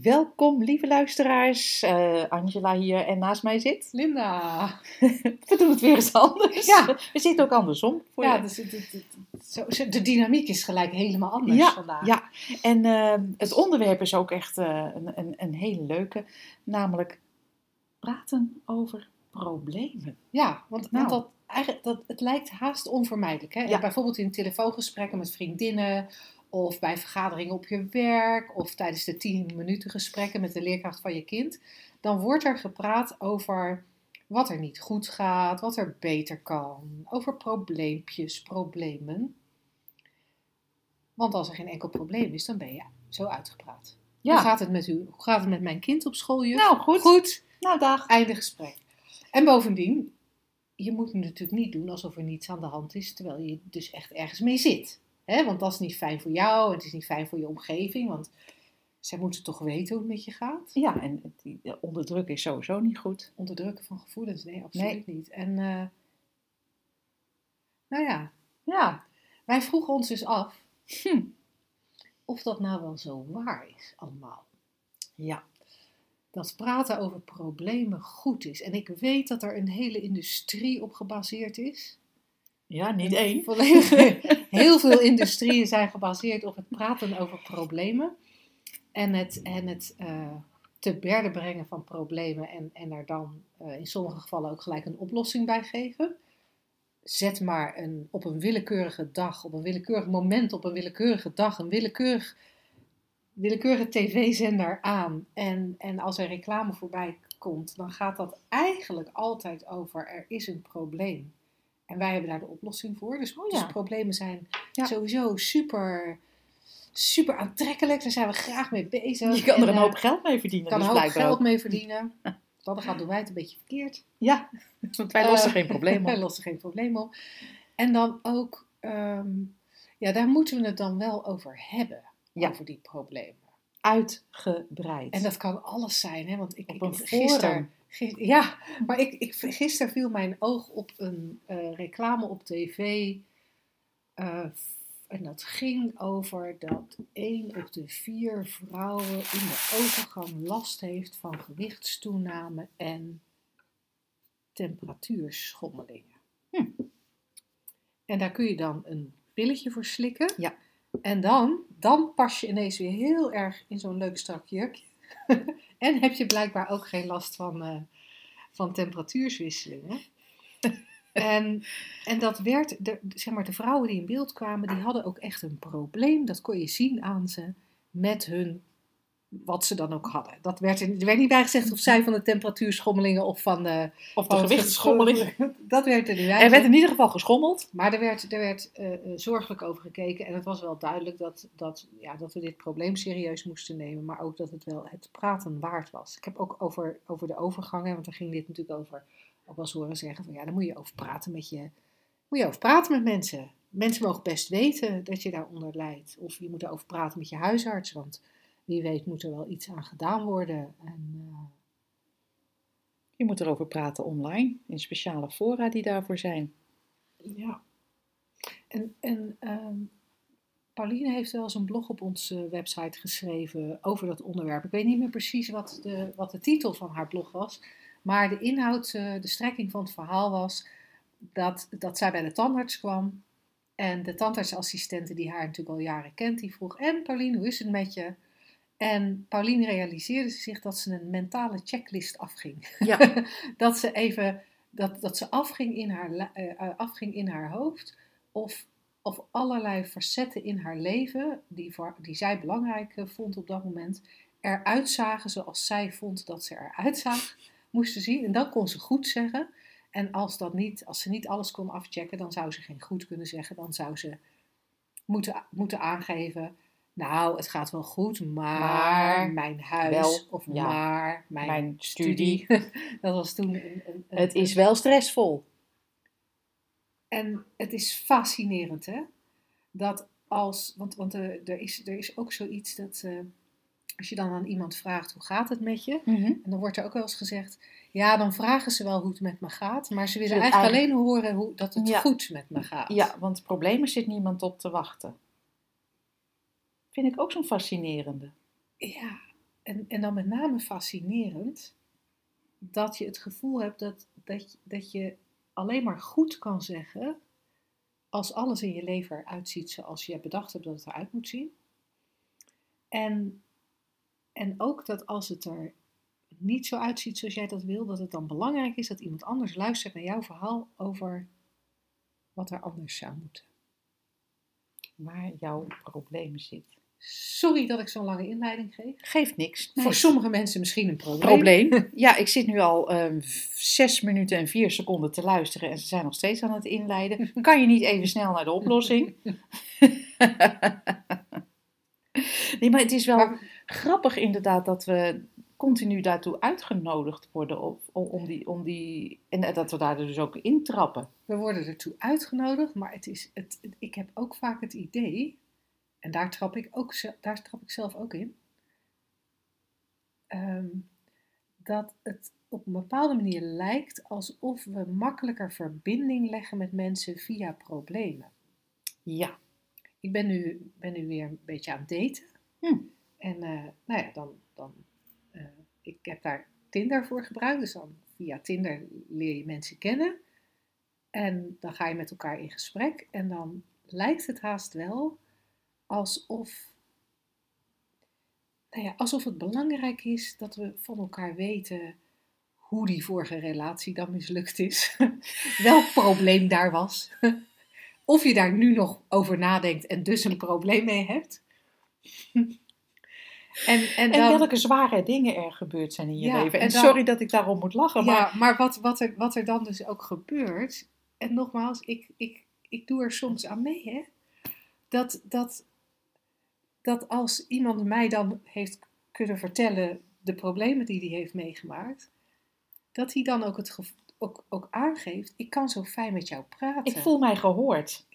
Welkom, lieve luisteraars. Eh, Angela hier en naast mij zit. Linda. We doen het weer eens anders. Ja. We zitten ook andersom. Voor Ja, je. dus de dynamiek is gelijk helemaal anders ja, vandaag. ja. En eh, het onderwerp is ook echt eh, een, een, een hele leuke. Namelijk praten over problemen. Ja, want, Nou. want dat, eigenlijk, dat, het lijkt haast onvermijdelijk. Hè? Ja. Bijvoorbeeld in telefoongesprekken met vriendinnen, of bij vergaderingen op je werk, of tijdens de 10 minuten gesprekken met de leerkracht van je kind. Dan wordt er gepraat over wat er niet goed gaat, wat er beter kan, over probleempjes, problemen. Want als er geen enkel probleem is, dan ben je zo uitgepraat. Ja. Hoe gaat het met u? Hoe gaat het met mijn kind op school, juf? Nou, goed. Goed. Nou, dag. Einde gesprek. En bovendien, je moet natuurlijk niet doen alsof er niets aan de hand is, terwijl je dus echt ergens mee zit. Hè? want dat is niet fijn voor jou, het is niet fijn voor je omgeving, want zij moeten toch weten hoe het met je gaat. Ja, en onderdrukken is sowieso niet goed. Onderdrukken van gevoelens, nee, absoluut niet. En eh, nou ja, ja, wij vroegen ons dus af hm, of dat nou wel zo waar is allemaal. Ja. dat praten over problemen goed is. En ik weet dat er een hele industrie op gebaseerd is. Ja, niet één. Heel veel industrieën zijn gebaseerd op het praten over problemen. En het, en het eh, te berde brengen van problemen en, en er dan eh, in sommige gevallen ook gelijk een oplossing bij geven. Zet maar een, op een willekeurige dag, op een willekeurig moment, op een willekeurige dag, een willekeurig, willekeurige tv-zender aan. En, en als er reclame voorbij komt, dan gaat dat eigenlijk altijd over er is een probleem. En wij hebben daar de oplossing voor. Dus, Oh ja. dus problemen zijn Ja. sowieso super, super aantrekkelijk. Daar zijn we graag mee bezig. Je kan er En, een eh, hoop geld mee verdienen. kan dus er ook blijkbaar geld ook. mee verdienen. Dan gaat doen wij het een beetje verkeerd. Ja, want wij lossen Eh, geen probleem Wij op. lossen geen probleem op. En dan ook, ehm, ja, daar moeten we het dan wel over hebben. Ja. Over die problemen. Uitgebreid. En dat kan alles zijn, hè? Want ik, Op een gisteren, ja, maar ik, ik, gisteren viel mijn oog op een eh, reclame op tv. eh, en dat ging over dat één op de vier vrouwen in de overgang last heeft van gewichtstoename en temperatuurschommelingen. Hm. En daar kun je dan een pilletje voor slikken. Ja. En dan, dan pas je ineens weer heel erg in zo'n leuk strak jurkje. en heb je blijkbaar ook geen last van, eh, van temperatuurswisselingen. en, en dat werd, de, zeg maar, de vrouwen die in beeld kwamen, die hadden ook echt een probleem. Dat kon je zien aan ze met hun, wat ze dan ook hadden. Dat werd, er er werd niet bij gezegd of zij van de temperatuurschommelingen of van de, of de van gewichtsschommeling. Dat werd er niet bij Er werd in ieder geval geschommeld. Maar er werd, er werd eh, eh, zorgelijk over gekeken en het was wel duidelijk dat, dat, ja, dat we dit probleem serieus moesten nemen, maar ook dat het wel het praten waard was. Ik heb ook over, over de overgangen, want daar ging dit natuurlijk over, ook wel eens horen zeggen van ja, daar moet je over praten met je, moet je over praten met mensen. Mensen mogen best weten dat je daaronder lijdt. Of je moet erover praten met je huisarts, want wie weet moet er wel iets aan gedaan worden. En, eh, Je moet erover praten online, in speciale fora die daarvoor zijn. Ja. En, en ehm, Pauline heeft wel eens een blog op onze website geschreven over dat onderwerp. Ik weet niet meer precies wat de, wat de titel van haar blog was. Maar de inhoud, eh, de strekking van het verhaal was dat, dat zij bij de tandarts kwam. En de tandartsassistente die haar natuurlijk al jaren kent, die vroeg... En Pauline, hoe is het met je? En Pauline realiseerde zich dat ze een mentale checklist afging. Ja. dat ze even dat, dat ze afging in haar, eh, eh, afging in haar hoofd of, of allerlei facetten in haar leven die, voor, die zij belangrijk eh, vond op dat moment eruit zagen zoals zij vond dat ze eruit zag, moesten zien. En dan kon ze goed zeggen. En als, dat niet, als ze niet alles kon afchecken, dan zou ze geen goed kunnen zeggen. Dan zou ze moeten, moeten aangeven, nou, het gaat wel goed, maar, Maar, mijn huis wel, of ja, maar mijn, mijn studie. dat was toen een, een, een- Het is wel stressvol. En het is fascinerend, hè? Dat als, want, want er, er, is, er is ook zoiets dat eh, als je dan aan iemand vraagt hoe gaat het met je, Mhm. en dan wordt er ook wel eens gezegd, ja, dan vragen ze wel hoe het met me gaat, maar ze willen willen eigenlijk eigenlijk- alleen horen hoe, dat het Ja. goed met me gaat. Ja, want problemen zit niemand op te wachten. Vind ik ook zo'n fascinerende. Ja, en, en dan met name fascinerend dat je het gevoel hebt dat, dat, dat je alleen maar goed kan zeggen als alles in je leven eruit ziet zoals je bedacht hebt dat het eruit moet zien. En, en ook dat als het er niet zo uitziet zoals jij dat wil, dat het dan belangrijk is dat iemand anders luistert naar jouw verhaal over wat er anders zou moeten. Waar jouw probleem zit. Sorry dat ik zo'n lange inleiding geef. Geeft niks. Nee. Voor sommige mensen misschien een probleem. probleem. Ja, ik zit nu al ehm, zes minuten en vier seconden te luisteren en ze zijn nog steeds aan het inleiden. Kan je niet even snel naar de oplossing? nee, maar het is wel Maar- grappig inderdaad dat we continu daartoe uitgenodigd worden op, om, die, om die, en dat we daar dus ook intrappen. We worden ertoe uitgenodigd, maar het is, het- ik heb ook vaak het idee, en daar trap ik, ook, daar trap ik zelf ook in, ehm, dat het op een bepaalde manier lijkt alsof we makkelijker verbinding leggen met mensen via problemen. Ja. Ik ben nu, ben nu weer een beetje aan het daten. Hm. En eh, nou ja, dan, dan eh, ik heb daar Tinder voor gebruikt. Dus dan via Tinder leer je mensen kennen. En dan ga je met elkaar in gesprek. En dan lijkt het haast wel alsof, nou ja, alsof het belangrijk is dat we van elkaar weten hoe die vorige relatie dan mislukt is. Welk probleem daar was. Of je daar nu nog over nadenkt en dus een probleem mee hebt. En, en, En welke zware dingen er gebeurd zijn in je Ja, leven. En, en dan- sorry dat ik daarom moet lachen, maar ja, maar wat, wat, er, wat er dan dus ook gebeurt. En nogmaals, ik, ik, ik doe er soms aan mee, hè. Dat, dat, dat als iemand mij dan heeft kunnen vertellen de problemen die hij heeft meegemaakt, dat hij dan ook, het ook, ook aangeeft, ik kan zo fijn met jou praten. ik voel mij gehoord.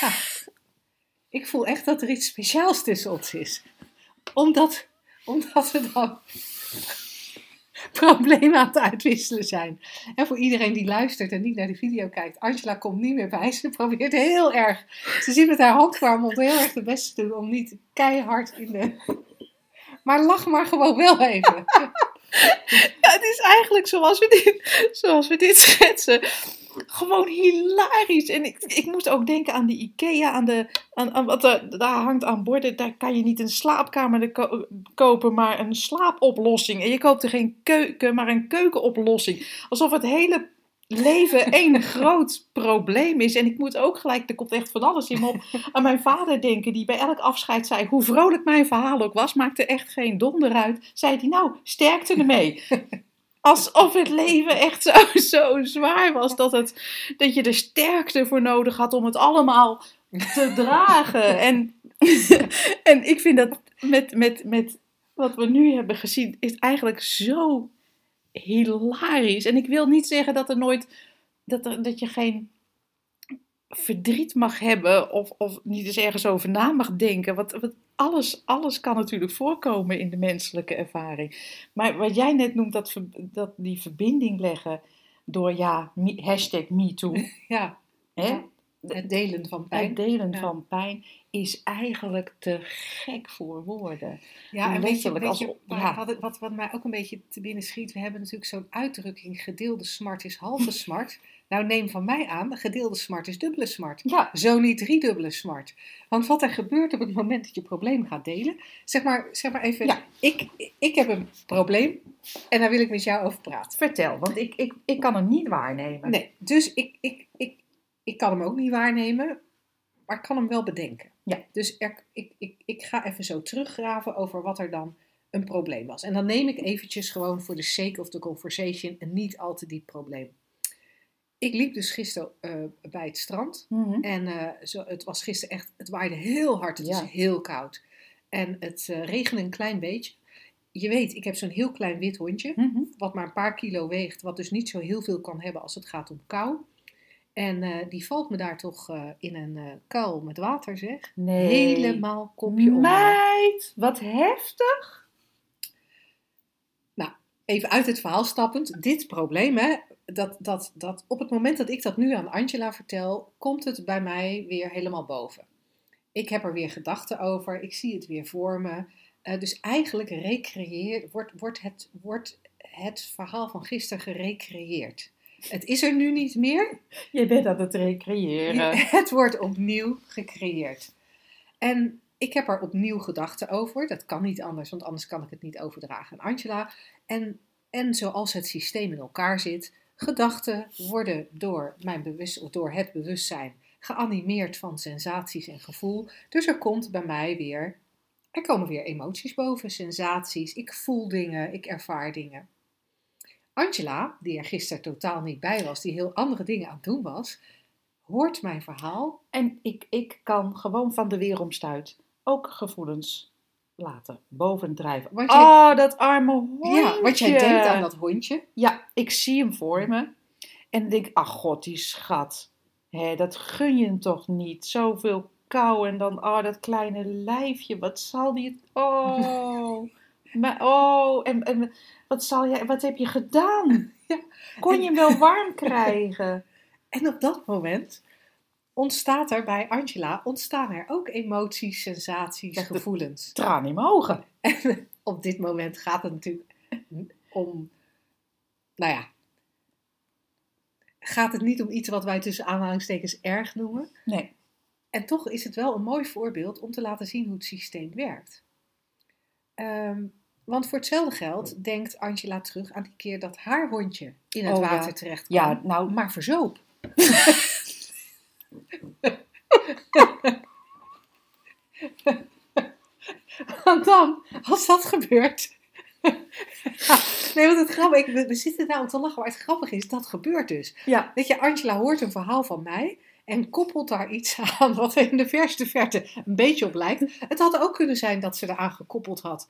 Ja. Ik voel echt dat er iets speciaals tussen ons is. Omdat, omdat we dan problemen aan het uitwisselen zijn. En voor iedereen die luistert en niet naar de video kijkt, Angela komt niet meer bij. Ze probeert heel erg, ze zit met haar hand haar mond heel erg de best te doen om niet keihard in de... Maar lach maar gewoon wel even. Het is eigenlijk zoals we dit, zoals we dit schetsen. Gewoon hilarisch. En ik, ik moest ook denken aan de IKEA, aan de, aan, aan wat er, daar hangt aan borden. Daar kan je niet een slaapkamer kopen, maar een slaapoplossing. En je koopt er geen keuken, maar een keukenoplossing. Alsof het hele leven één groot probleem is. En ik moet ook gelijk, er komt echt van alles in me op, aan mijn vader denken. Die bij elk afscheid zei, hoe vrolijk mijn verhaal ook was, maakte echt geen donder uit. Zei hij, nou, sterkte ermee. Alsof het leven echt zo, zo zwaar was dat, het, dat je er sterkte voor nodig had om het allemaal te dragen. En, en ik vind dat met, met, met wat we nu hebben gezien, is eigenlijk zo hilarisch. En ik wil niet zeggen dat er nooit, dat, er, dat je geen verdriet mag hebben of, of niet eens ergens over na mag denken. Want, want alles, alles kan natuurlijk voorkomen in de menselijke ervaring. Maar wat jij net noemt, dat, dat die verbinding leggen door, ja, me- hashtag MeToo, Ja, hè? Het delen van pijn. het delen Ja. van pijn, is eigenlijk te gek voor woorden. Ja, en weet je, weet je ja. wat, wat, wat mij ook een beetje te binnen schiet, we hebben natuurlijk zo'n uitdrukking, gedeelde smart is halve smart. Nou, neem van mij aan, gedeelde smart is dubbele smart. Ja, Zo niet driedubbele smart. Want wat er gebeurt op het moment dat je probleem gaat delen, zeg maar, zeg maar even, Ja. ik, ik heb een probleem en daar wil ik met jou over praten. vertel, want ik, ik, ik kan hem niet waarnemen. Nee, dus ik, ik, ik, ik kan hem ook niet waarnemen, maar ik kan hem wel bedenken. Ja. Dus er, ik, ik, ik ga even zo teruggraven over wat er dan een probleem was. En dan neem ik eventjes gewoon voor de sake of the conversation een niet al te diep probleem. Ik liep dus gisteren eh, bij het strand. Mhm. En eh, zo, het was gisteren echt, het waaide heel hard, het Ja. was heel koud. En het eh, regende een klein beetje. Je weet, ik heb zo'n heel klein wit hondje Mhm. wat maar een paar kilo weegt, wat dus niet zo heel veel kan hebben als het gaat om kou. En eh, die valt me daar toch eh, in een eh, kuil met water, zeg. Nee. Helemaal kopje onder. Meid, wat heftig. Even uit het verhaal stappend. Dit probleem, hè, dat, dat, dat op het moment dat ik dat nu aan Angela vertel, komt het bij mij weer helemaal boven. Ik heb er weer gedachten over, ik zie het weer voor me. Dus eigenlijk recreëer, wordt, wordt, het, wordt het verhaal van gisteren gerecreëerd. Het is er nu niet meer, Je bent aan het recreëren. het wordt opnieuw gecreëerd. En ik heb er opnieuw gedachten over. Dat kan niet anders, want anders kan ik het niet overdragen aan Angela. En, en zoals het systeem in elkaar zit, gedachten worden door, mijn bewust, of door het bewustzijn geanimeerd van sensaties en gevoel. Dus er komt bij mij weer, er komen weer emoties boven, sensaties. Ik voel dingen, ik ervaar dingen. Angela, die er gisteren totaal niet bij was, die heel andere dingen aan het doen was, hoort mijn verhaal En ik, ik kan gewoon van de weeromstuit ook gevoelens laten bovendrijven. Want je- oh, dat arme hondje. Ja, want jij denkt aan dat hondje. Ja, ik zie hem voor me. En denk, ach god, die schat. Hé, dat gun je hem toch niet. Zoveel kou en dan, oh, dat kleine lijfje. Wat zal die... Oh, maar, oh, en, en wat, zal jij, wat heb je gedaan? Ja. Kon je hem wel warm krijgen? En op dat moment ontstaat er bij Angela ontstaan er ook emoties, sensaties, Echt gevoelens. Traan in mijn ogen. En op dit moment gaat het natuurlijk om, nou ja, gaat het niet om iets wat wij tussen aanhalingstekens erg noemen. Nee. En toch is het wel een mooi voorbeeld om te laten zien hoe het systeem werkt. Ehm, want voor hetzelfde geld denkt Angela terug aan die keer dat haar hondje in het Oh, ja. water terecht kwam, Ja, nou, maar verzoop. Want dan, als dat gebeurt. nee, want het grappige, we, we zitten nou om te lachen, maar het grappige is, dat gebeurt dus. ja. Weet je, Angela hoort een verhaal van mij en koppelt daar iets aan wat er in de verste verte een beetje op lijkt. Het had ook kunnen zijn dat ze eraan gekoppeld had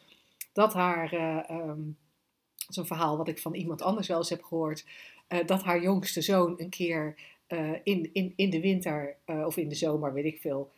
dat haar, dat is een verhaal wat ik van iemand anders wel eens heb gehoord, eh, dat haar jongste zoon een keer eh, in, in, in de winter eh, of in de zomer, weet ik veel,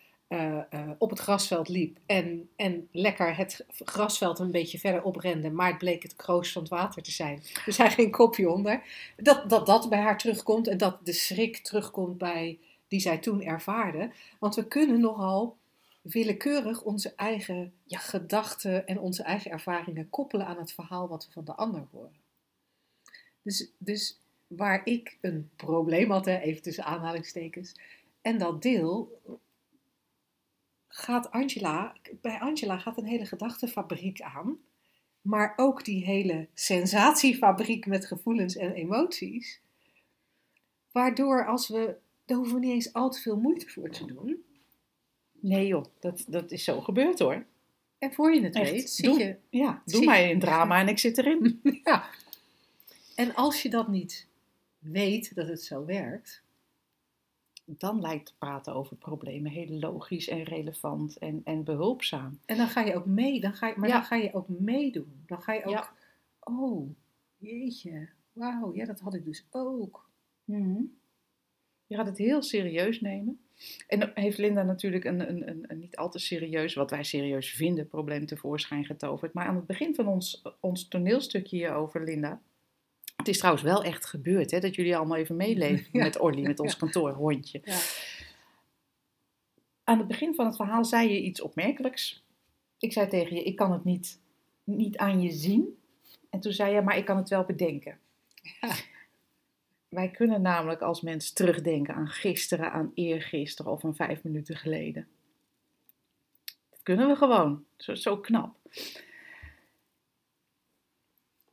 op het grasveld liep en, en lekker het grasveld een beetje verder oprende, maar het bleek het kroos van het water te zijn. Dus hij ging kopje onder. Dat, dat dat bij haar terugkomt en dat de schrik terugkomt bij die zij toen ervaarde. Want we kunnen nogal willekeurig onze eigen gedachten en onze eigen ervaringen koppelen aan het verhaal wat we van de ander horen. Dus, dus waar ik een probleem had, hè, even tussen aanhalingstekens, en dat deel, gaat Angela, bij Angela gaat een hele gedachtenfabriek aan, maar ook die hele sensatiefabriek met gevoelens en emoties. Waardoor als we, daar hoeven we niet eens al te veel moeite voor te doen. Nee joh, dat, dat is zo gebeurd hoor. En voor je het Echt, weet, zit doe- je Ja, doe mij een drama en ik zit erin. Ja. En als je dat niet weet dat het zo werkt, Dan lijkt praten over problemen heel logisch en relevant en, en behulpzaam. en dan ga je ook mee, dan ga je, maar Ja. dan ga je ook meedoen. Dan ga je ook, Ja. oh, jeetje, wauw, ja, dat had ik dus ook. Mhm. Je gaat het heel serieus nemen. En dan heeft Linda natuurlijk een, een, een, een niet al te serieus, wat wij serieus vinden, probleem tevoorschijn getoverd. Maar aan het begin van ons, ons toneelstukje hierover, Linda. Het is trouwens wel echt gebeurd, hè, dat jullie allemaal even meeleven Ja. met Orly, met ons Ja. kantoorhondje. Ja. Aan het begin van het verhaal zei je iets opmerkelijks. Ik zei tegen je, ik kan het niet, niet aan je zien. En toen zei je, maar ik kan het wel bedenken. Wij kunnen namelijk als mens terugdenken aan gisteren, aan eergisteren of aan vijf minuten geleden. Dat kunnen we gewoon. Zo, knap.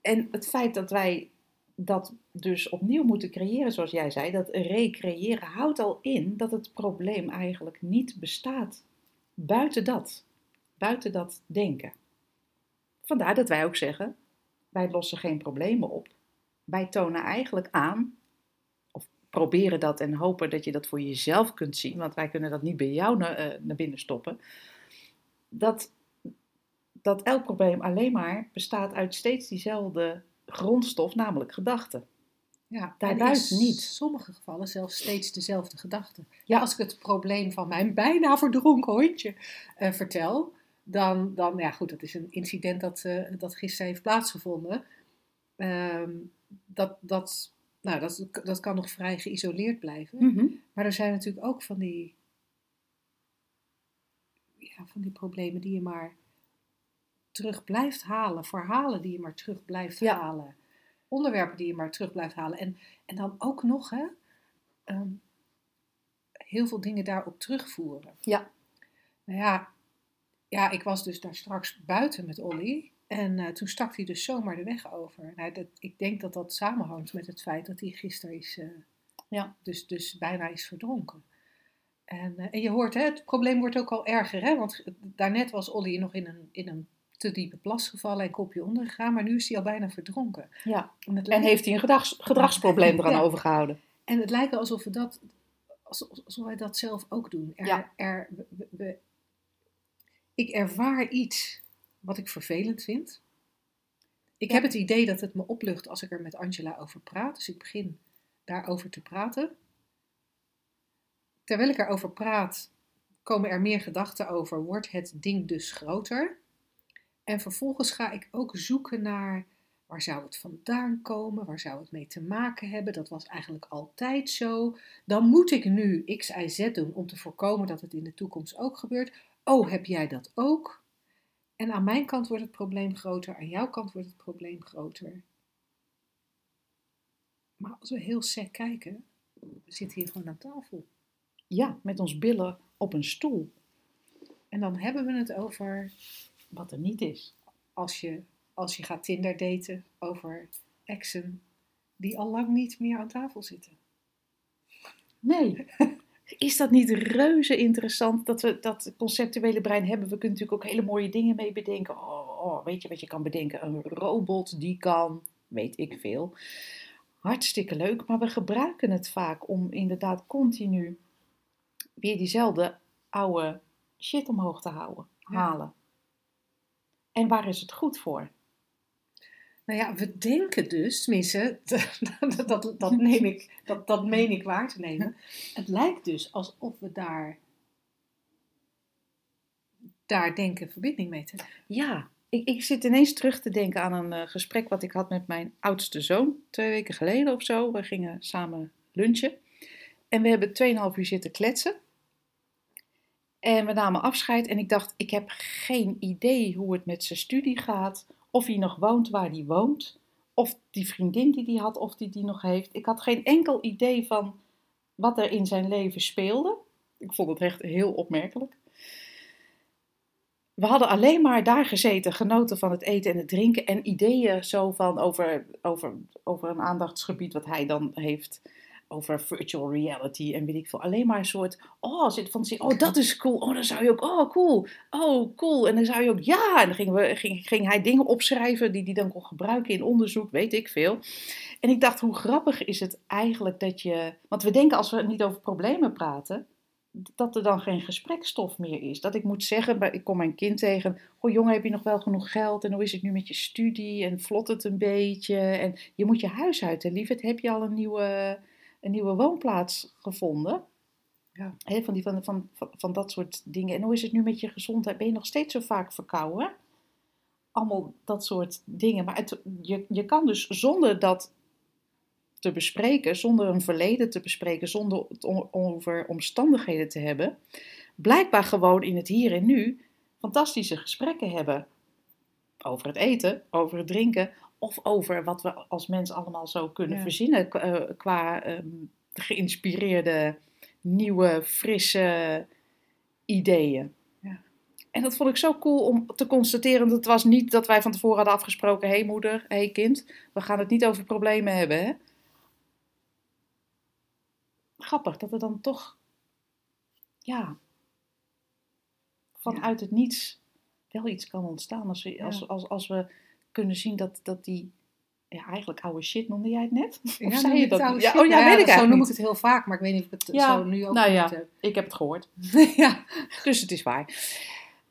En het feit dat wij dat dus opnieuw moeten creëren, zoals jij zei, dat recreëren, houdt al in dat het probleem eigenlijk niet bestaat buiten dat. Buiten dat denken. Vandaar dat wij ook zeggen, wij lossen geen problemen op. Wij tonen eigenlijk aan, proberen dat en hopen dat je dat voor jezelf kunt zien, want wij kunnen dat niet bij jou naar, eh, naar binnen stoppen, dat, dat elk probleem alleen maar bestaat uit steeds diezelfde grondstof, namelijk gedachten. Ja, Daarbuiten en in niet. sommige gevallen zelfs steeds dezelfde gedachte. Ja. Als ik het probleem van mijn bijna verdronken hondje eh, vertel, dan, dan, ja goed, dat is een incident dat, eh, dat gisteren heeft plaatsgevonden. Ehm, dat, dat, nou, dat, dat kan nog vrij geïsoleerd blijven. Mhm. Maar er zijn natuurlijk ook van die, ja, van die problemen die je maar terug blijft halen. Verhalen die je maar terug blijft Ja. halen. Onderwerpen die je maar terug blijft halen. En, en dan ook nog hè, ehm, heel veel dingen daarop terugvoeren. Ja. Nou ja, ja, ik was dus daar straks buiten met Olly. En eh, toen stak hij dus zomaar de weg over. Nou, dat, ik denk dat dat samenhangt met het feit dat hij gisteren is, eh, Ja. dus, dus bijna is verdronken. En, eh, en je hoort, hè, het probleem wordt ook al erger. Hè? Want daarnet was Olly nog in een, in een te diepe plas gevallen en kopje ondergegaan. Maar nu is hij al bijna verdronken. ja. En heeft hij een gedrags, gedragsprobleem eraan Ja. overgehouden? En het lijkt alsof we dat, alsof, wij dat zelf ook doen. Er, Ja. er, we, we- we- ik ervaar iets wat ik vervelend vind. Ik Ja. heb het idee dat het me oplucht als ik er met Angela over praat. Dus ik begin daarover te praten. Terwijl ik erover praat, komen er meer gedachten over. Wordt het ding dus groter? En vervolgens ga ik ook zoeken naar Waar zou het vandaan komen? Waar zou het mee te maken hebben? Dat was eigenlijk altijd zo. Dan moet ik nu X, Y, Z doen om te voorkomen dat het in de toekomst ook gebeurt. Oh, heb jij dat ook? En aan mijn kant wordt het probleem groter, aan jouw kant wordt het probleem groter. Maar als we heel sec kijken, we zitten hier gewoon aan tafel. Ja, met ons billen op een stoel. En dan hebben we het over Wat er niet is. als je, als je gaat Tinder daten, over exen die al lang niet meer aan tafel zitten. Nee. Is dat niet reuze interessant dat we dat conceptuele brein hebben? We kunnen natuurlijk ook hele mooie dingen mee bedenken. Oh, oh, weet je wat je kan bedenken? Een robot die kan, weet ik veel. Hartstikke leuk, maar we gebruiken het vaak om inderdaad continu weer diezelfde oude shit omhoog te houden, Ja. halen. En waar is het goed voor? Nou ja, we denken dus, tenminste, dat, dat, dat, neem ik, dat, dat meen ik waar te nemen. Het lijkt dus alsof we daar, daar denken verbinding mee te hebben. Ja, ik, ik zit ineens terug te denken aan een eh, gesprek wat ik had met mijn oudste zoon. Twee weken geleden of zo. We gingen samen lunchen. En we hebben 2,5 uur zitten kletsen. En we namen afscheid. En ik dacht, ik heb geen idee hoe het met zijn studie gaat. Of hij nog woont waar hij woont. Of die vriendin die hij had, of die die nog heeft. Ik had geen enkel idee van wat er in zijn leven speelde. Ik vond het echt heel opmerkelijk. We hadden alleen maar daar gezeten, genoten van het eten en het drinken en ideeën zo van over, over, over een aandachtsgebied wat hij dan heeft. Over virtual reality en weet ik veel. Alleen maar een soort, oh, zit van, oh, dat is cool. Oh, dan zou je ook, oh, cool. Oh, cool. En dan zou je ook, ja. En dan gingen we, ging, ging hij dingen opschrijven die hij dan kon gebruiken in onderzoek, weet ik veel. En ik dacht, hoe grappig is het eigenlijk dat je, want we denken als we niet over problemen praten, dat er dan geen gesprekstof meer is. Dat ik moet zeggen, ik kom mijn kind tegen, goh jongen, heb je nog wel genoeg geld? En hoe is het nu met je studie? En vlot het een beetje? En je moet je huis uit, hè, lieverd. Heb je al een nieuwe, een nieuwe woonplaats gevonden? Ja. Hè, van, die, van, van, van, dat soort dingen. En hoe is het nu met je gezondheid? Ben je nog steeds zo vaak verkouden? Allemaal dat soort dingen. Maar het, je, je kan dus zonder dat te bespreken, zonder een verleden te bespreken, zonder het over omstandigheden te hebben, blijkbaar gewoon in het hier en nu fantastische gesprekken hebben. Over het eten, over het drinken of over wat we als mens allemaal zo kunnen Ja. verzinnen qua, eh, qua ehm, geïnspireerde, nieuwe, frisse ideeën. Ja. En dat vond ik zo cool om te constateren. Dat het was niet dat wij van tevoren hadden afgesproken: hé hey moeder, hé hey kind, we gaan het niet over problemen hebben. Hè? Grappig dat er dan toch, ja, vanuit het niets wel iets kan ontstaan. Als we, als, als, als we kunnen zien dat, dat die, ja, eigenlijk oude shit noemde jij het net? Of Ja, zei je dat? Ja, shit. oh ja, weet ik Zo noem ik het heel vaak, maar ik weet niet of ik het zo nu ook nou ja. hebben. Ik heb het gehoord. ja. Dus het is waar.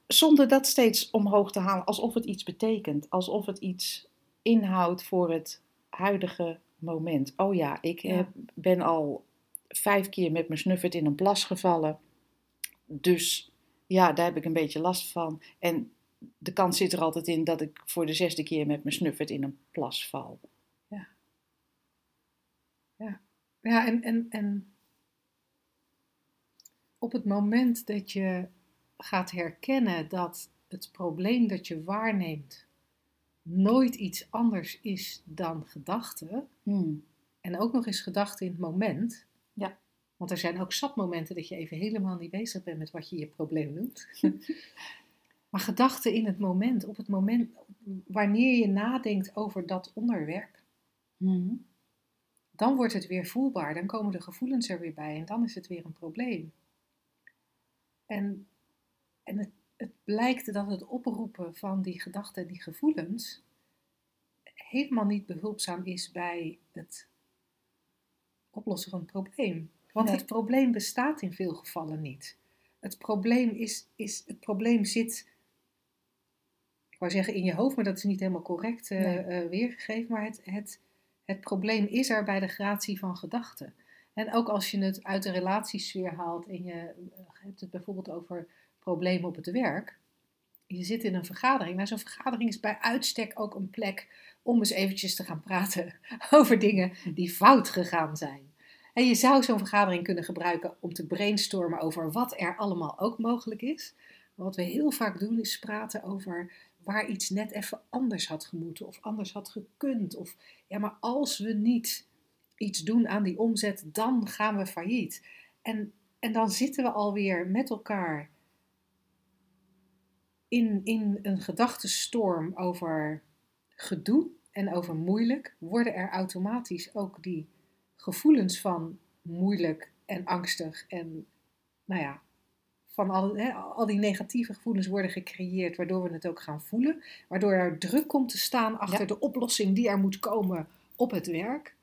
Zonder dat steeds omhoog te halen, alsof het iets betekent. Alsof het iets inhoudt voor het huidige moment. Oh ja, ik heb, ben al vijf keer met mijn snuffert in een plas gevallen. Dus ja, daar heb ik een beetje last van. En de kans zit er altijd in dat ik voor de zesde keer met mijn snuffert in een plas val. Ja, en, en, en op het moment dat je gaat herkennen dat het probleem dat je waarneemt nooit iets anders is dan gedachte, Hmm. en ook nog eens gedachte in het moment. Ja. Want er zijn ook zatmomenten dat je even helemaal niet bezig bent met wat je je probleem noemt. maar gedachte in het moment, op het moment wanneer je nadenkt over dat onderwerp, Hmm. dan wordt het weer voelbaar. Dan komen de gevoelens er weer bij en dan is het weer een probleem. En, en het, het blijkt dat het oproepen van die gedachten en die gevoelens helemaal niet behulpzaam is bij het oplossen van het probleem. Want Nee. het probleem bestaat in veel gevallen niet. Het probleem, is, is, het probleem zit, ik wou zeggen in je hoofd, maar dat is niet helemaal correct eh, Nee. eh, weergegeven. Maar het, het, het probleem is er bij de gratie van gedachten. En ook als je het uit de relatiesfeer haalt en je eh, hebt het bijvoorbeeld over problemen op het werk. Je zit in een vergadering. Nou, zo'n vergadering is bij uitstek ook een plek om eens eventjes te gaan praten over dingen die fout gegaan zijn. En je zou zo'n vergadering kunnen gebruiken om te brainstormen over wat er allemaal ook mogelijk is. Maar wat we heel vaak doen is praten over waar iets net even anders had gemoeten of anders had gekund. Of ja, maar als we niet iets doen aan die omzet, dan gaan we failliet. En, en dan zitten we alweer met elkaar in, in een gedachtenstorm over gedoe en over moeilijk. Worden er automatisch ook die gevoelens van moeilijk en angstig en nou ja, van al, al die negatieve gevoelens worden gecreëerd, waardoor we het ook gaan voelen, waardoor er druk komt te staan achter Ja. de oplossing die er moet komen op het werk.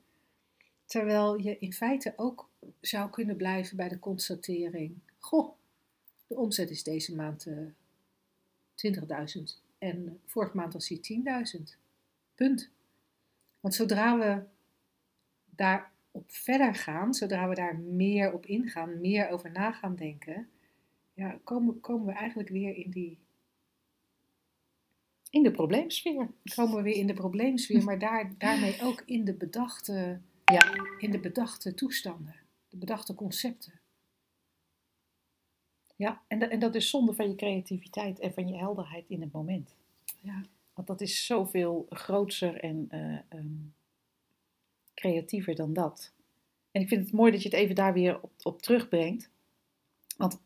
Terwijl je in feite ook zou kunnen blijven bij de constatering: Goh, de omzet is deze maand eh 20.000 en vorige maand was die 10.000. Punt. Want zodra we daarop verder gaan, zodra we daar meer op ingaan, meer over na gaan denken, ja, komen, komen we eigenlijk weer in die In de probleemsfeer. komen we weer in de probleemsfeer, maar daar, daarmee ook in de bedachte, Ja. in de bedachte toestanden, de bedachte concepten. Ja, en, da- en dat is zonde van je creativiteit en van je helderheid in het moment. Ja. Want dat is zoveel grootser en eh, ehm, creatiever dan dat. En ik vind het mooi dat je het even daar weer op, op terugbrengt. Want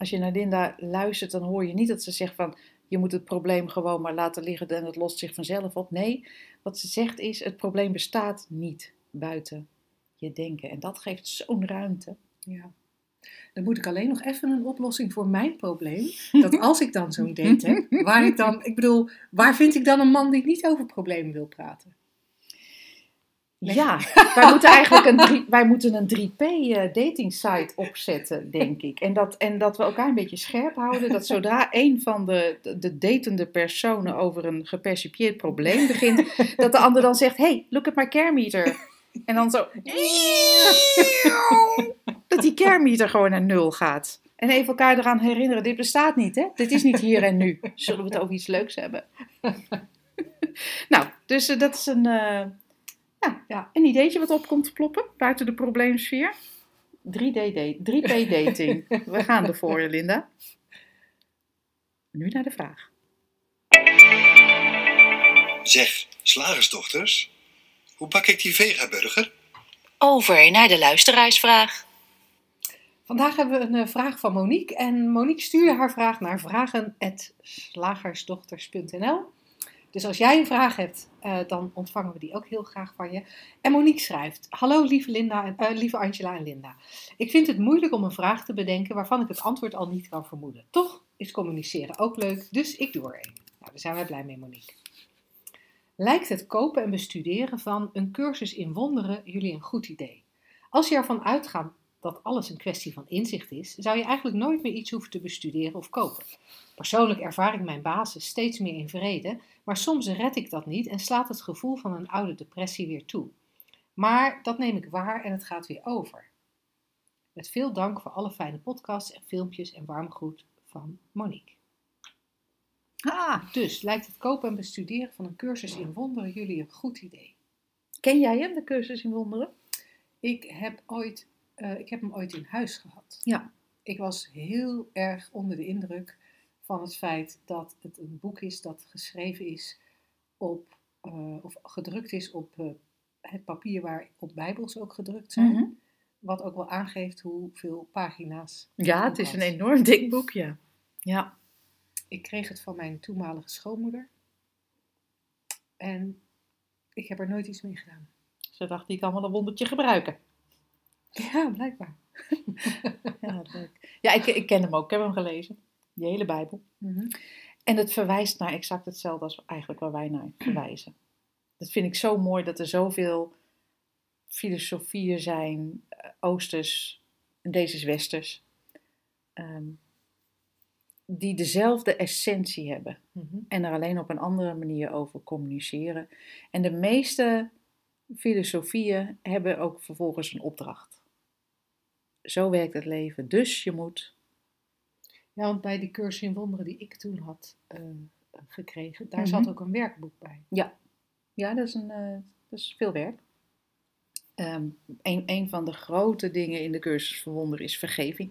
als je naar Linda luistert, dan hoor je niet dat ze zegt van... je moet het probleem gewoon maar laten liggen en het lost zich vanzelf op. Nee, wat ze zegt is, het probleem bestaat niet buiten je denken. En dat geeft zo'n ruimte. Ja. Dan moet ik alleen nog even een oplossing voor mijn probleem. Dat als ik dan zo'n date heb, waar ik dan, ik bedoel, waar vind ik dan een man die niet over problemen wil praten? Ja, wij moeten eigenlijk een, wij moeten een 3P eh, dating site opzetten, denk ik. En dat, en dat we elkaar een beetje scherp houden. Dat zodra een van de, de, de datende personen over een gepercipieerd probleem begint, dat de ander dan zegt: Hey, look at my care meter. En dan zo. Dat die care meter gewoon naar nul gaat. En even elkaar eraan herinneren: dit bestaat niet, hè? Dit is niet hier en nu. Zullen we het over iets leuks hebben? nou, dus eh, dat is een. eh, ja, Ja. een ideetje wat op komt te ploppen buiten de probleemsfeer. 3D date, 3P dating. We gaan ervoor, Linda. Nu naar de vraag. Zeg, slagersdochters, hoe bak ik die vegaburger? Over naar de luisteraarsvraag. Vandaag hebben we een eh, vraag van Monique. En Monique stuurde haar vraag naar vragen.slagersdochters.nl. Dus als jij een vraag hebt, eh, dan ontvangen we die ook heel graag van je. En Monique schrijft: Hallo lieve, Linda eh, lieve Angela en Linda. Ik vind het moeilijk om een vraag te bedenken waarvan ik het antwoord al niet kan vermoeden. Toch is communiceren ook leuk, dus ik doe er een. Nou, daar zijn wij blij mee, Monique. Lijkt het kopen en bestuderen van een cursus in wonderen jullie een goed idee? Als je ervan uitgaat dat alles een kwestie van inzicht is, zou je eigenlijk nooit meer iets hoeven te bestuderen of kopen. Persoonlijk ervaar ik mijn basis steeds meer in vrede, maar soms red ik dat niet en slaat het gevoel van een oude depressie weer toe. Maar dat neem ik waar en het gaat weer over. Met veel dank voor alle fijne podcasts en filmpjes en warm groet van Monique. Ah, Dus lijkt het kopen en bestuderen van een cursus in wonderen jullie een goed idee? ken jij hem, de cursus in wonderen? Ik heb, ooit, eh, ik heb hem ooit in huis gehad. Ja. Ik was heel erg onder de indruk van het feit dat het een boek is dat geschreven is op, eh, of gedrukt is op eh, het papier waarop Bijbels ook gedrukt zijn. Mhm. Wat ook wel aangeeft hoeveel pagina's. Ja, het is een enorm dik boek, ja. Ja. Ik kreeg het van mijn toenmalige schoonmoeder. En ik heb er nooit iets mee gedaan. Ze dacht, die kan wel een wondertje gebruiken. Ja, blijkbaar. Ja, leuk. Ja, ik, ik ken hem ook. Ik heb hem gelezen. Die hele Bijbel. En het verwijst naar exact hetzelfde als eigenlijk waar wij naar verwijzen. Dat vind ik zo mooi dat er zoveel filosofieën zijn, eh, oosters en deze is westers, ehm, die dezelfde essentie hebben Mhm. en er alleen op een andere manier over communiceren. En de meeste filosofieën hebben ook vervolgens een opdracht. Zo werkt het leven. Dus je moet. Ja, want bij die cursus in wonderen die ik toen had eh, gekregen, daar Mhm. zat ook een werkboek bij. Ja, dat is, een, eh, dat is veel werk. Ehm, een, een van de grote dingen in de cursus verwonderen is vergeving.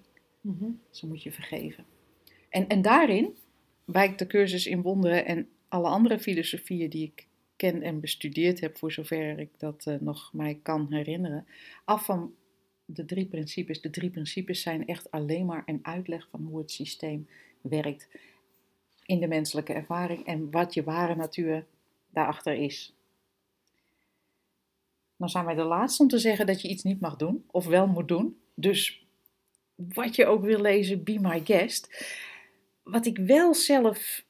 Zo moet je vergeven. En, en daarin wijkt de cursus in wonderen en alle andere filosofieën die ik ken en bestudeerd heb, voor zover ik dat eh, nog mij kan herinneren, af van de drie principes. De drie principes zijn echt alleen maar een uitleg van hoe het systeem werkt in de menselijke ervaring en wat je ware natuur daarachter is. Dan zijn wij de laatste om te zeggen dat je iets niet mag doen of wel moet doen. Dus wat je ook wil lezen, be my guest. Wat ik wel zelf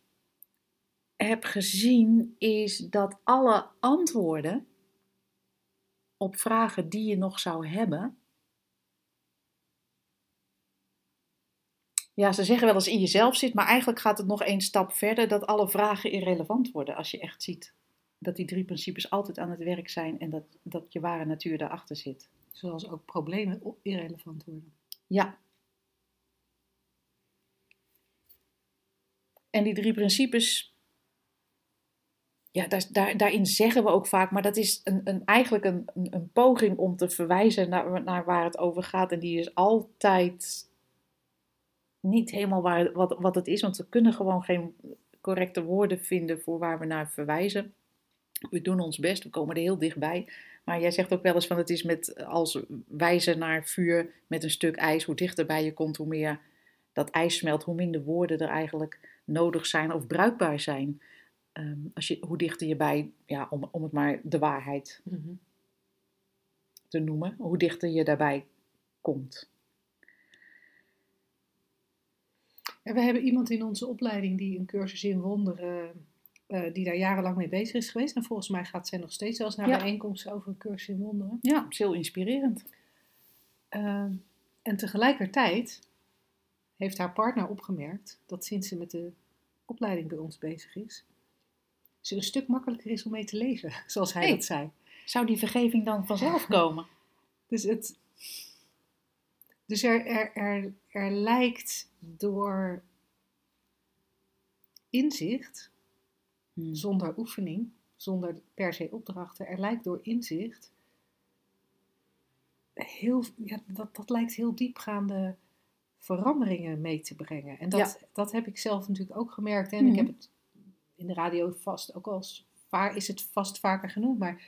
heb gezien is dat alle antwoorden op vragen die je nog zou hebben. Ja, ze zeggen wel eens in jezelf zit, maar eigenlijk gaat het nog één stap verder dat alle vragen irrelevant worden als je echt ziet dat die drie principes altijd aan het werk zijn en dat, dat je ware natuur daarachter zit. Zoals ook problemen irrelevant worden. Ja. En die drie principes, ja, daar, daar, daarin zeggen we ook vaak, maar dat is een, een, eigenlijk een, een, een poging om te verwijzen naar, naar waar het over gaat. En die is altijd niet helemaal waar, wat, wat het is, want we kunnen gewoon geen correcte woorden vinden voor waar we naar verwijzen. We doen ons best, we komen er heel dichtbij. Maar jij zegt ook wel eens van het is met als wijzen naar vuur met een stuk ijs. Hoe dichterbij je komt, hoe meer dat ijs smelt, hoe minder woorden er eigenlijk nodig zijn of bruikbaar zijn. Ehm, als je, hoe dichter je bij, ja, om, om het maar de waarheid te noemen, hoe dichter je daarbij komt. En we hebben iemand in onze opleiding die een cursus in wonderen, eh, die daar jarenlang mee bezig is geweest. En volgens mij gaat zij nog steeds zelfs naar Ja. bijeenkomsten over een cursus in wonderen. Ja, is heel inspirerend. Ehm, en tegelijkertijd heeft haar partner opgemerkt dat sinds ze met de opleiding bij ons bezig is, ze een stuk makkelijker is om mee te leven, zoals hij Hey. dat zei. Zou die vergeving dan vanzelf komen? Dus, het, dus er, er, er, er lijkt door inzicht, Hmm. zonder oefening, zonder per se opdrachten, er lijkt door inzicht heel, ja, dat, dat lijkt heel diepgaande veranderingen mee te brengen. En dat, dat heb ik zelf natuurlijk ook gemerkt. En ik heb het in de radio vast ook al is het vast vaker genoemd, maar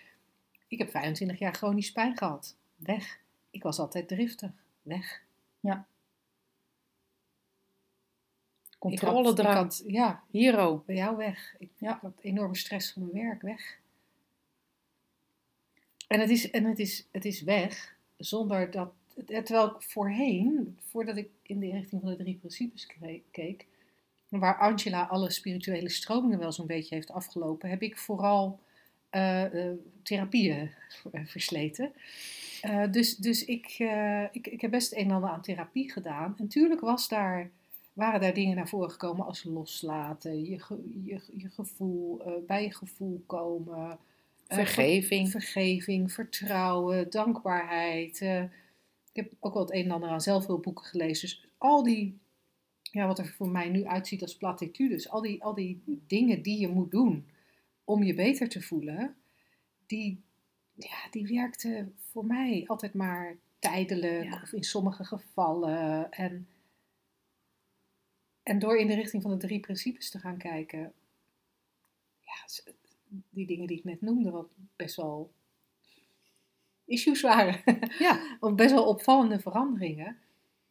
ik heb 25 jaar chronisch pijn gehad. Weg. Ik was altijd driftig. Weg. Controle ik had, ja, Hero. bij jou weg. Ik, Ja. had enorme stress van mijn werk. Weg. En het is, en het is, het is weg zonder dat. Terwijl ik voorheen, voordat ik in de richting van de drie principes keek, waar Angela alle spirituele stromingen wel zo'n beetje heeft afgelopen, heb ik vooral eh, eh, therapieën eh, versleten. Eh, dus dus ik, eh, ik, ik heb best een en ander aan therapie gedaan. En tuurlijk was daar, waren daar dingen naar voren gekomen als loslaten, je, ge- je, je gevoel, eh, bij je gevoel komen, Vergeving. ver- vergeving, vertrouwen, dankbaarheid. ik heb ook wel het een en ander aan zelfhulpboeken gelezen. Dus al die, ja, wat er voor mij nu uitziet als platitudes, al die, al die dingen die je moet doen om je beter te voelen, die, ja, die werkten voor mij altijd maar tijdelijk Ja. of in sommige gevallen. En, en door in de richting van de drie principes te gaan kijken, ja, die dingen die ik net noemde, wat best wel issues waren, Ja, of best wel opvallende veranderingen,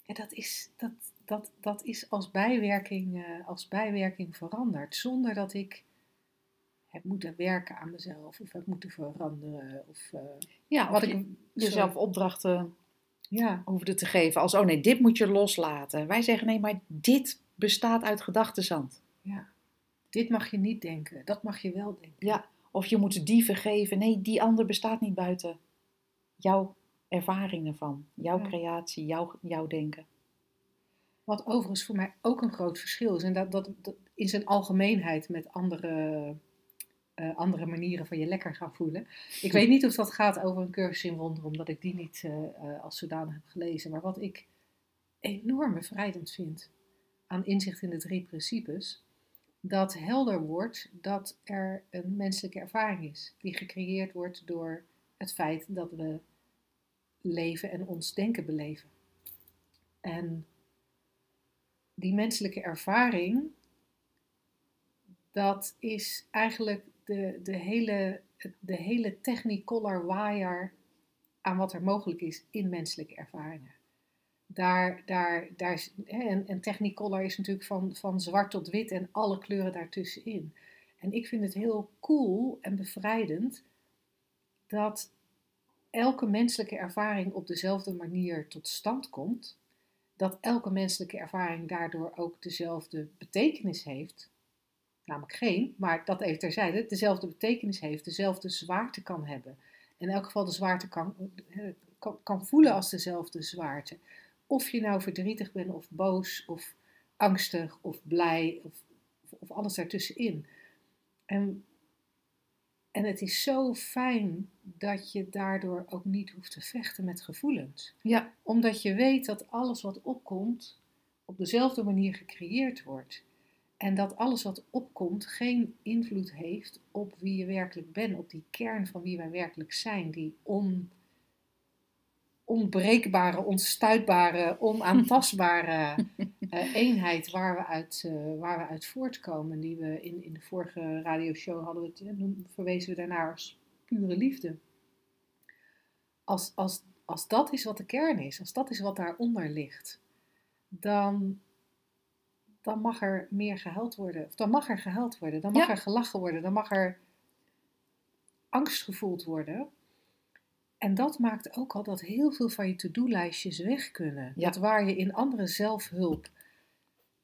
ja, dat, is, dat, dat, dat is als bijwerking, eh, als bijwerking veranderd, zonder dat ik heb moeten werken aan mezelf of heb moeten veranderen. Of, eh, ja wat ik ik jezelf opdrachten Ja, hoefde te geven. Als, oh nee, dit moet je loslaten. Wij zeggen, nee, maar dit bestaat uit gedachtenzand. ja. Dit mag je niet denken, dat mag je wel denken. Ja, of je moet die vergeven. Nee, die ander bestaat niet buiten jouw ervaringen van. Jouw Ja. creatie, jouw, jouw denken. Wat overigens voor mij ook een groot verschil is. En dat, dat, dat in zijn algemeenheid met andere, eh, andere manieren van je lekker gaan voelen. Ik weet niet of dat gaat over een cursus in wonderen, omdat ik die niet eh, eh, als zodanig heb gelezen. Maar wat ik enorm bevrijdend vind aan inzicht in de drie principes, dat helder wordt dat er een menselijke ervaring is die gecreëerd wordt door het feit dat we leven en ons denken beleven. En die menselijke ervaring, dat is eigenlijk de, de, hele, de hele technicolor waaier aan wat er mogelijk is in menselijke ervaringen. Daar, daar, daar, en, en technicolor is natuurlijk van, van zwart tot wit en alle kleuren daartussenin. En ik vind het heel cool en bevrijdend dat elke menselijke ervaring op dezelfde manier tot stand komt dat elke menselijke ervaring daardoor ook dezelfde betekenis heeft. Namelijk geen, maar dat even terzijde, dezelfde betekenis heeft, dezelfde zwaarte kan hebben. In elk geval de zwaarte kan, kan, kan voelen als dezelfde zwaarte. Of je nou verdrietig bent of boos of angstig of blij of, of alles daartussenin. En, en het is zo fijn dat je daardoor ook niet hoeft te vechten met gevoelens Ja, omdat je weet dat alles wat opkomt op dezelfde manier gecreëerd wordt. En dat alles wat opkomt geen invloed heeft op wie je werkelijk bent, op die kern van wie wij werkelijk zijn, die on, onbreekbare, onstuitbare, onaantastbare eh, eenheid waar we, uit, eh, waar we uit voortkomen. Die we in, in de vorige radioshow hadden we het, verwezen we daarnaar als pure liefde. Als, als, als dat is wat de kern is, als dat is wat daaronder ligt, dan, dan mag er meer gehuild worden. Of dan mag er gehuild worden, dan mag Ja. er gelachen worden, dan mag er angst gevoeld worden. En dat maakt ook al dat heel veel van je to-do-lijstjes weg kunnen. Ja. Dat waar je in andere zelfhulp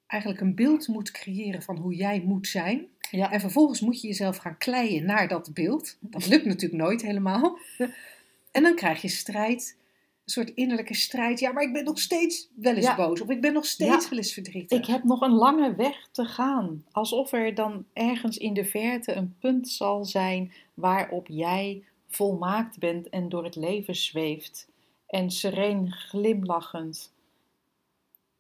eigenlijk een beeld moet creëren van hoe jij moet zijn. Ja. En vervolgens moet je jezelf gaan kleien naar dat beeld. Dat lukt natuurlijk nooit helemaal. En dan krijg je strijd, soort innerlijke strijd. Ja, maar ik ben nog steeds wel eens Ja. boos. Of ik ben nog steeds Ja. wel eens verdrietig. ik heb nog een lange weg te gaan. Alsof er dan ergens in de verte een punt zal zijn waarop jij volmaakt bent en door het leven zweeft. En sereen glimlachend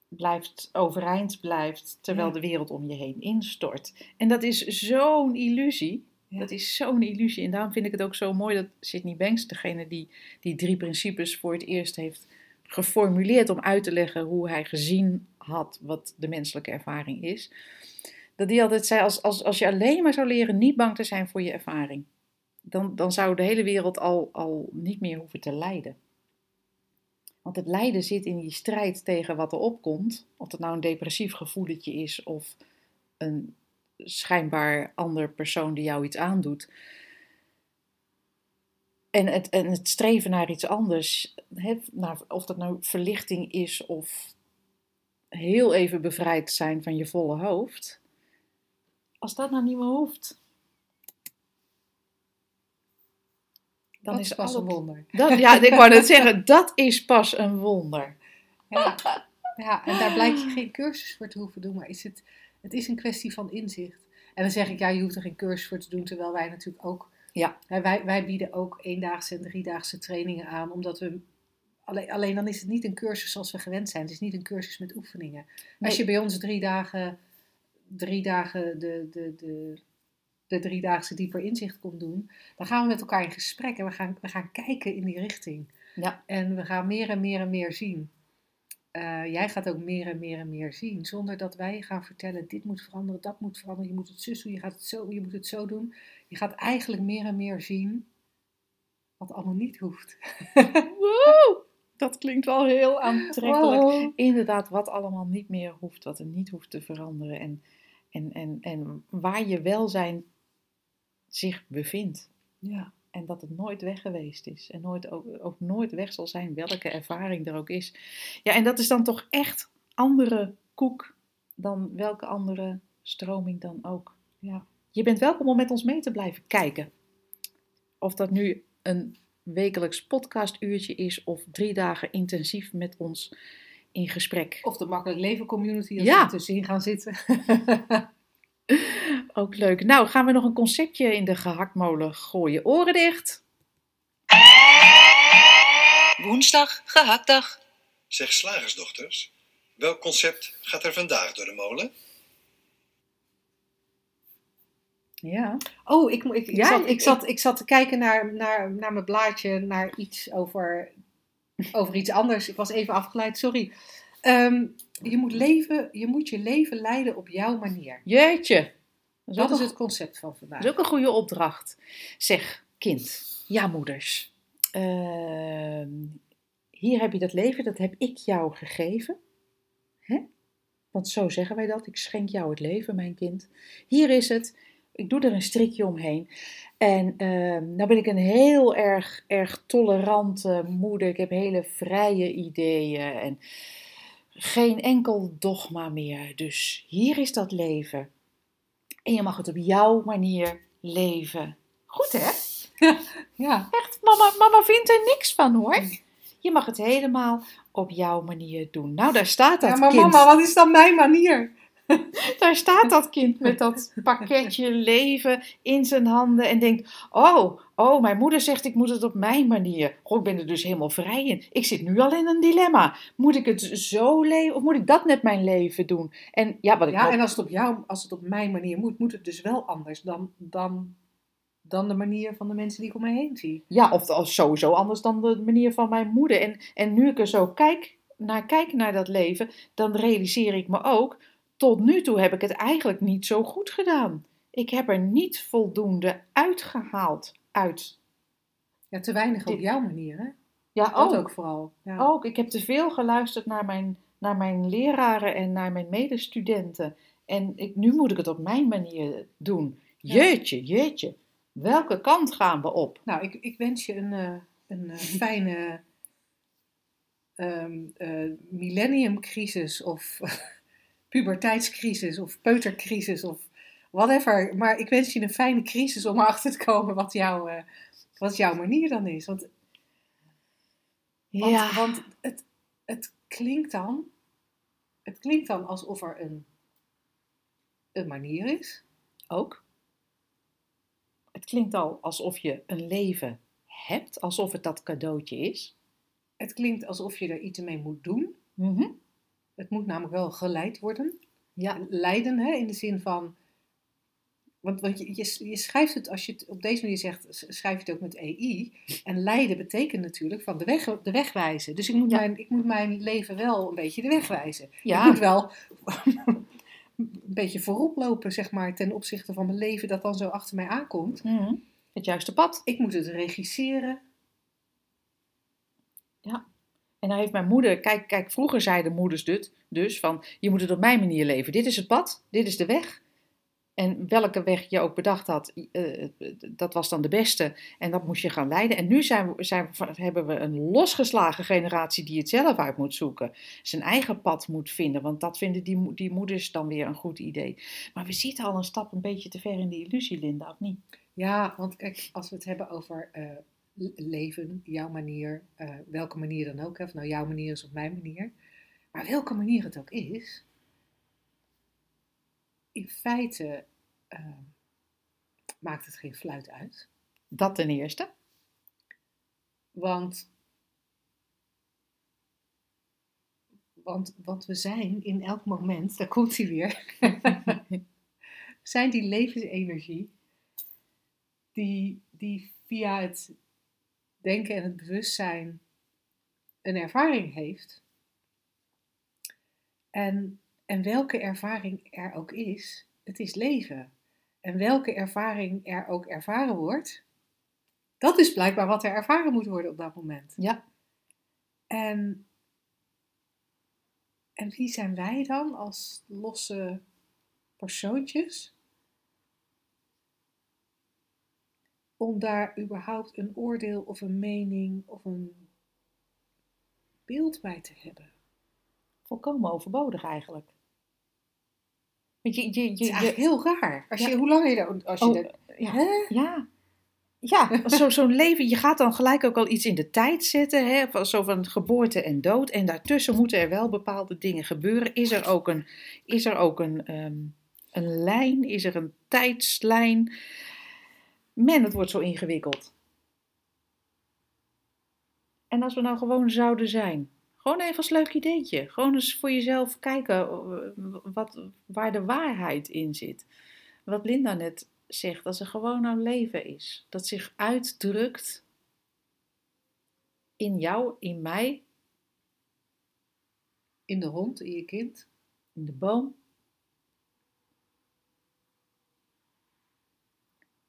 blijft, overeind blijft, terwijl Ja. de wereld om je heen instort. En dat is zo'n illusie. Dat is zo'n illusie. En daarom vind ik het ook zo mooi dat Sydney Banks, degene die die drie principes voor het eerst heeft geformuleerd om uit te leggen hoe hij gezien had wat de menselijke ervaring is. Dat die altijd zei, als, als, als je alleen maar zou leren niet bang te zijn voor je ervaring, dan, dan zou de hele wereld al, al niet meer hoeven te lijden. Want het lijden zit in die strijd tegen wat er opkomt. Of het nou een depressief gevoeletje is of een schijnbaar ander persoon die jou iets aandoet. En het, en het streven naar iets anders, hè, naar, of dat nou verlichting is of heel even bevrijd zijn van je volle hoofd. Als dat nou niet meer hoeft, dan dat is pas een wonder. Dat, ja, ik wou net zeggen, dat is pas een wonder. Ja. ja, en daar blijkt je geen cursus voor te hoeven doen, maar is het, het is een kwestie van inzicht. En dan zeg ik, ja, je hoeft er geen cursus voor te doen, terwijl wij natuurlijk ook Ja. Wij, wij bieden ook eendaagse en driedaagse trainingen aan, omdat we. Alleen, alleen dan is het niet een cursus zoals we gewend zijn. Het is niet een cursus met oefeningen. Als je bij ons drie dagen, drie dagen de, de, de, de driedaagse dieper inzicht komt doen, dan gaan we met elkaar in gesprek en we gaan, we gaan kijken in die richting. Ja. En we gaan meer en meer en meer zien. Eh, jij gaat ook meer en meer en meer zien, zonder dat wij gaan vertellen: dit moet veranderen, dat moet veranderen, je moet het zus doen, je gaat het zo, je moet het zo doen. Je gaat eigenlijk meer en meer zien wat allemaal niet hoeft. Woe! Dat klinkt wel heel aantrekkelijk. Wow. Inderdaad, wat allemaal niet meer hoeft, wat er niet hoeft te veranderen. En, en, en, en waar je welzijn zich bevindt. Ja. En dat het nooit weg geweest is. En nooit, ook, ook nooit weg zal zijn, welke ervaring er ook is. Ja, en dat is dan toch echt andere koek dan welke andere stroming dan ook. Ja. Je bent welkom om met ons mee te blijven kijken. Of dat nu een wekelijks podcastuurtje is of drie dagen intensief met ons in gesprek. Of de Makkelijk Leven Community, als Ja. we er tussenin gaan zitten. Ook leuk. Nou, gaan we nog een conceptje in de gehaktmolen gooien. Oren dicht. Woensdag, gehaktdag. Zeg slagersdochters, welk concept gaat er vandaag door de molen? Ja. Oh, ik, ik, ik, Ja, zat, ik- ik, zat, ik zat te kijken naar, naar, naar mijn blaadje, naar iets over, over iets anders. Ik was even afgeleid, sorry. Ehm, je, moet leven, je moet je leven leiden op jouw manier. Jeetje. Dat is, Dat het concept van vandaag. dat is ook een goede opdracht. Zeg, kind. Ja, moeders. Ehm, hier heb je dat leven, dat heb ik jou gegeven. Hè? Want zo zeggen wij dat. Ik schenk jou het leven, mijn kind. Hier is het. Ik doe er een strikje omheen. En ehm nou ben ik een heel erg, erg tolerante moeder. Ik heb hele vrije ideeën en geen enkel dogma meer. Dus hier is dat leven. En je mag het op jouw manier leven. Goed hè? Ja, Echt, mama, mama vindt er niks van hoor. Je mag het helemaal op jouw manier doen. Nou, daar staat dat ja maar kind. mama, wat is dan mijn manier? Daar staat dat kind met dat pakketje leven in zijn handen en denkt: Oh, oh, mijn moeder zegt ik moet het op mijn manier. Goh, ik ben er dus helemaal vrij in. Ik zit nu al in een dilemma. Moet ik het zo leven of moet ik dat met mijn leven doen? En ja, wat ik Ja, en als het op jou, als het op mijn manier moet, moet het dus wel anders dan, dan, dan de manier van de mensen die ik om me heen zie. Ja, of, of sowieso anders dan de manier van mijn moeder. En, en nu ik er zo kijk naar, kijk naar dat leven, dan realiseer ik me ook, tot nu toe heb ik het eigenlijk niet zo goed gedaan. Ik heb er niet voldoende uitgehaald uit. Ja, te weinig op jouw manier, hè? Ja, Dat ook. ook vooral. Ja. ook. Ik heb te veel geluisterd naar mijn, naar mijn leraren en naar mijn medestudenten. En ik, nu moet ik het op mijn manier doen. Jeetje, jeetje. Welke kant gaan we op? Nou, ik, ik wens je een, eh, een eh, fijne ehm, eh, millenniumcrisis of puberteitscrisis of peutercrisis of whatever. Maar ik wens je een fijne crisis om erachter te komen wat, jouw eh, wat jouw manier dan is. Want, want, ja, want het, het klinkt dan, het klinkt dan alsof er een, een manier is. ook. Het klinkt al alsof je een leven hebt, alsof het dat cadeautje is. Het klinkt alsof je er iets mee moet doen. Mhm. Het moet namelijk wel geleid worden. Ja, leiden, hè, in de zin van. Want, want je, je, je schrijft het, als je het op deze manier zegt, schrijf je het ook met EI. En leiden betekent natuurlijk van de weg, de weg wijzen. Dus ik moet, Ja. mijn, ik moet mijn leven wel een beetje de weg wijzen. Ja. Ik moet wel een beetje voorop lopen, zeg maar, ten opzichte van mijn leven dat dan zo achter mij aankomt. Mhm. het juiste pad. Ik moet het regisseren. En dan heeft mijn moeder, kijk, kijk, vroeger zeiden moeders dit, dus van, je moet het op mijn manier leven. Dit is het pad, dit is de weg. En welke weg je ook bedacht had, eh, dat was dan de beste. En dat moest je gaan leiden. En nu zijn zijn, hebben we een losgeslagen generatie die het zelf uit moet zoeken. Zijn eigen pad moet vinden. Want dat vinden die, die moeders dan weer een goed idee. Maar we zitten al een stap een beetje te ver in die illusie, Linda, of niet? Ja, want kijk, als we het hebben over eh, leven, jouw manier, eh, welke manier dan ook, hè, of nou jouw manier is of mijn manier, maar welke manier het ook is, in feite eh, maakt het geen fluit uit. Dat ten eerste. Want, want wat we zijn in elk moment, daar komt hij weer, zijn die levensenergie die, die via het denken en het bewustzijn een ervaring heeft. En, en welke ervaring er ook is, het is leven. En welke ervaring er ook ervaren wordt, dat is blijkbaar wat er ervaren moet worden op dat moment. Ja. En, en wie zijn wij dan als losse persoontjes? Om daar überhaupt een oordeel of een mening of een beeld bij te hebben. Volkomen overbodig eigenlijk. Want je, je, je, Het is je- eigenlijk heel raar. Als je. Hoe lang je daar... Als je Oh, daar- ja. Hè? Ja. Ja, zo- zo'n leven, je gaat dan gelijk ook al iets in de tijd zetten, hè, van- zo van geboorte en dood. En daartussen moeten er wel bepaalde dingen gebeuren. Is er ook een, is er ook een, ehm, een lijn? Is er een tijdslijn? Man, het wordt zo ingewikkeld. En als we nou gewoon zouden zijn, gewoon even als leuk ideetje, gewoon eens voor jezelf kijken eh, wat, waar de waarheid in zit. Wat Linda net zegt, dat er gewoon nou leven is. Dat zich uitdrukt in jou, in mij, In de hond, in je kind. in de boom.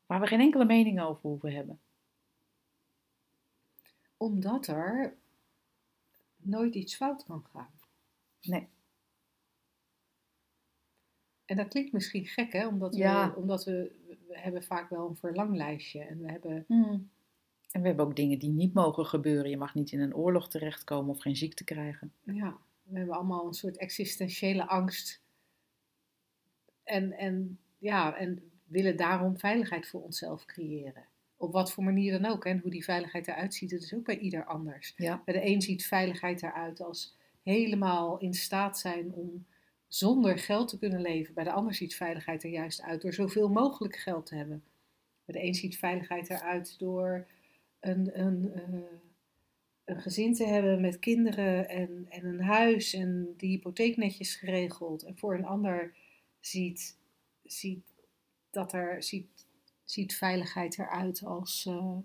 Waar we geen enkele mening over hoeven hebben. Omdat er nooit iets fout kan gaan. Nee. En dat klinkt misschien gek, hè? Omdat, Ja. we, omdat we, we hebben vaak wel een verlanglijstje. En we hebben, En we hebben ook dingen die niet mogen gebeuren. Je mag niet in een oorlog terechtkomen of geen ziekte krijgen. ja, we hebben allemaal een soort existentiële angst. En, en, ja, en willen daarom veiligheid voor onszelf creëren. Op wat voor manier dan ook. En hoe die veiligheid eruit ziet, dat is ook bij ieder anders. Ja. Bij de een ziet veiligheid eruit als helemaal in staat zijn om zonder geld te kunnen leven. Bij de ander ziet veiligheid er juist uit door zoveel mogelijk geld te hebben. Bij de een ziet veiligheid eruit door een, een, eh, een gezin te hebben met kinderen en, en een huis en die hypotheek netjes geregeld. En voor een ander ziet, ziet, dat er, ziet, ziet veiligheid eruit als eh,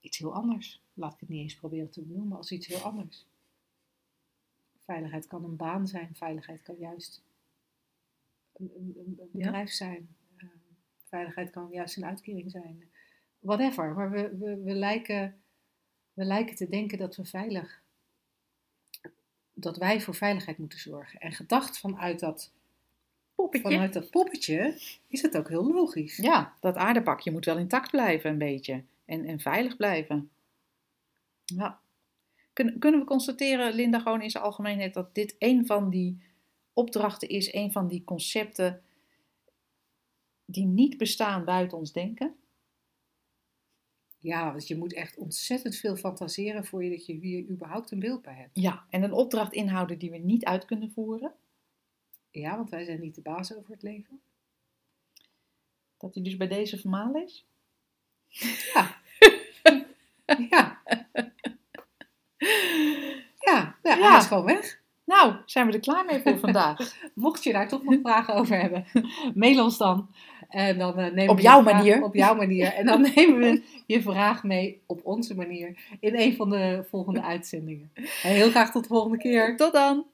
iets heel anders. Laat ik het niet eens proberen te benoemen als iets heel anders. Veiligheid kan een baan zijn, veiligheid kan juist een, een, bedrijf zijn. Eh, veiligheid kan juist een uitkering zijn. Whatever, maar we, we, we, lijken, we lijken te denken dat we veilig, dat wij voor veiligheid moeten zorgen. En gedacht vanuit dat, Poppetje. vanuit dat poppetje is het ook heel logisch. Ja, dat aardebakje moet wel intact blijven een beetje. En, en veilig blijven. Ja. Kun, kunnen we constateren, Linda, gewoon in zijn algemeenheid, dat dit een van die opdrachten is, een van die concepten die niet bestaan buiten ons denken? Ja, want je moet echt ontzettend veel fantaseren voor je dat je hier überhaupt een beeld bij hebt. Ja, en een opdracht inhouden die we niet uit kunnen voeren. Ja, want wij zijn niet de baas over het leven. Dat die dus bij deze vermaal is. Ja. ja. Ja, ja, Ja. hij is gewoon weg. Nou, zijn we er klaar mee voor vandaag? Mocht je daar toch nog vragen over hebben, mail ons dan. En dan eh, nemen Op we je jouw vraag- manier. Op jouw manier. En dan nemen we je vraag mee op onze manier in een van de volgende uitzendingen. En heel graag tot de volgende keer. Tot dan!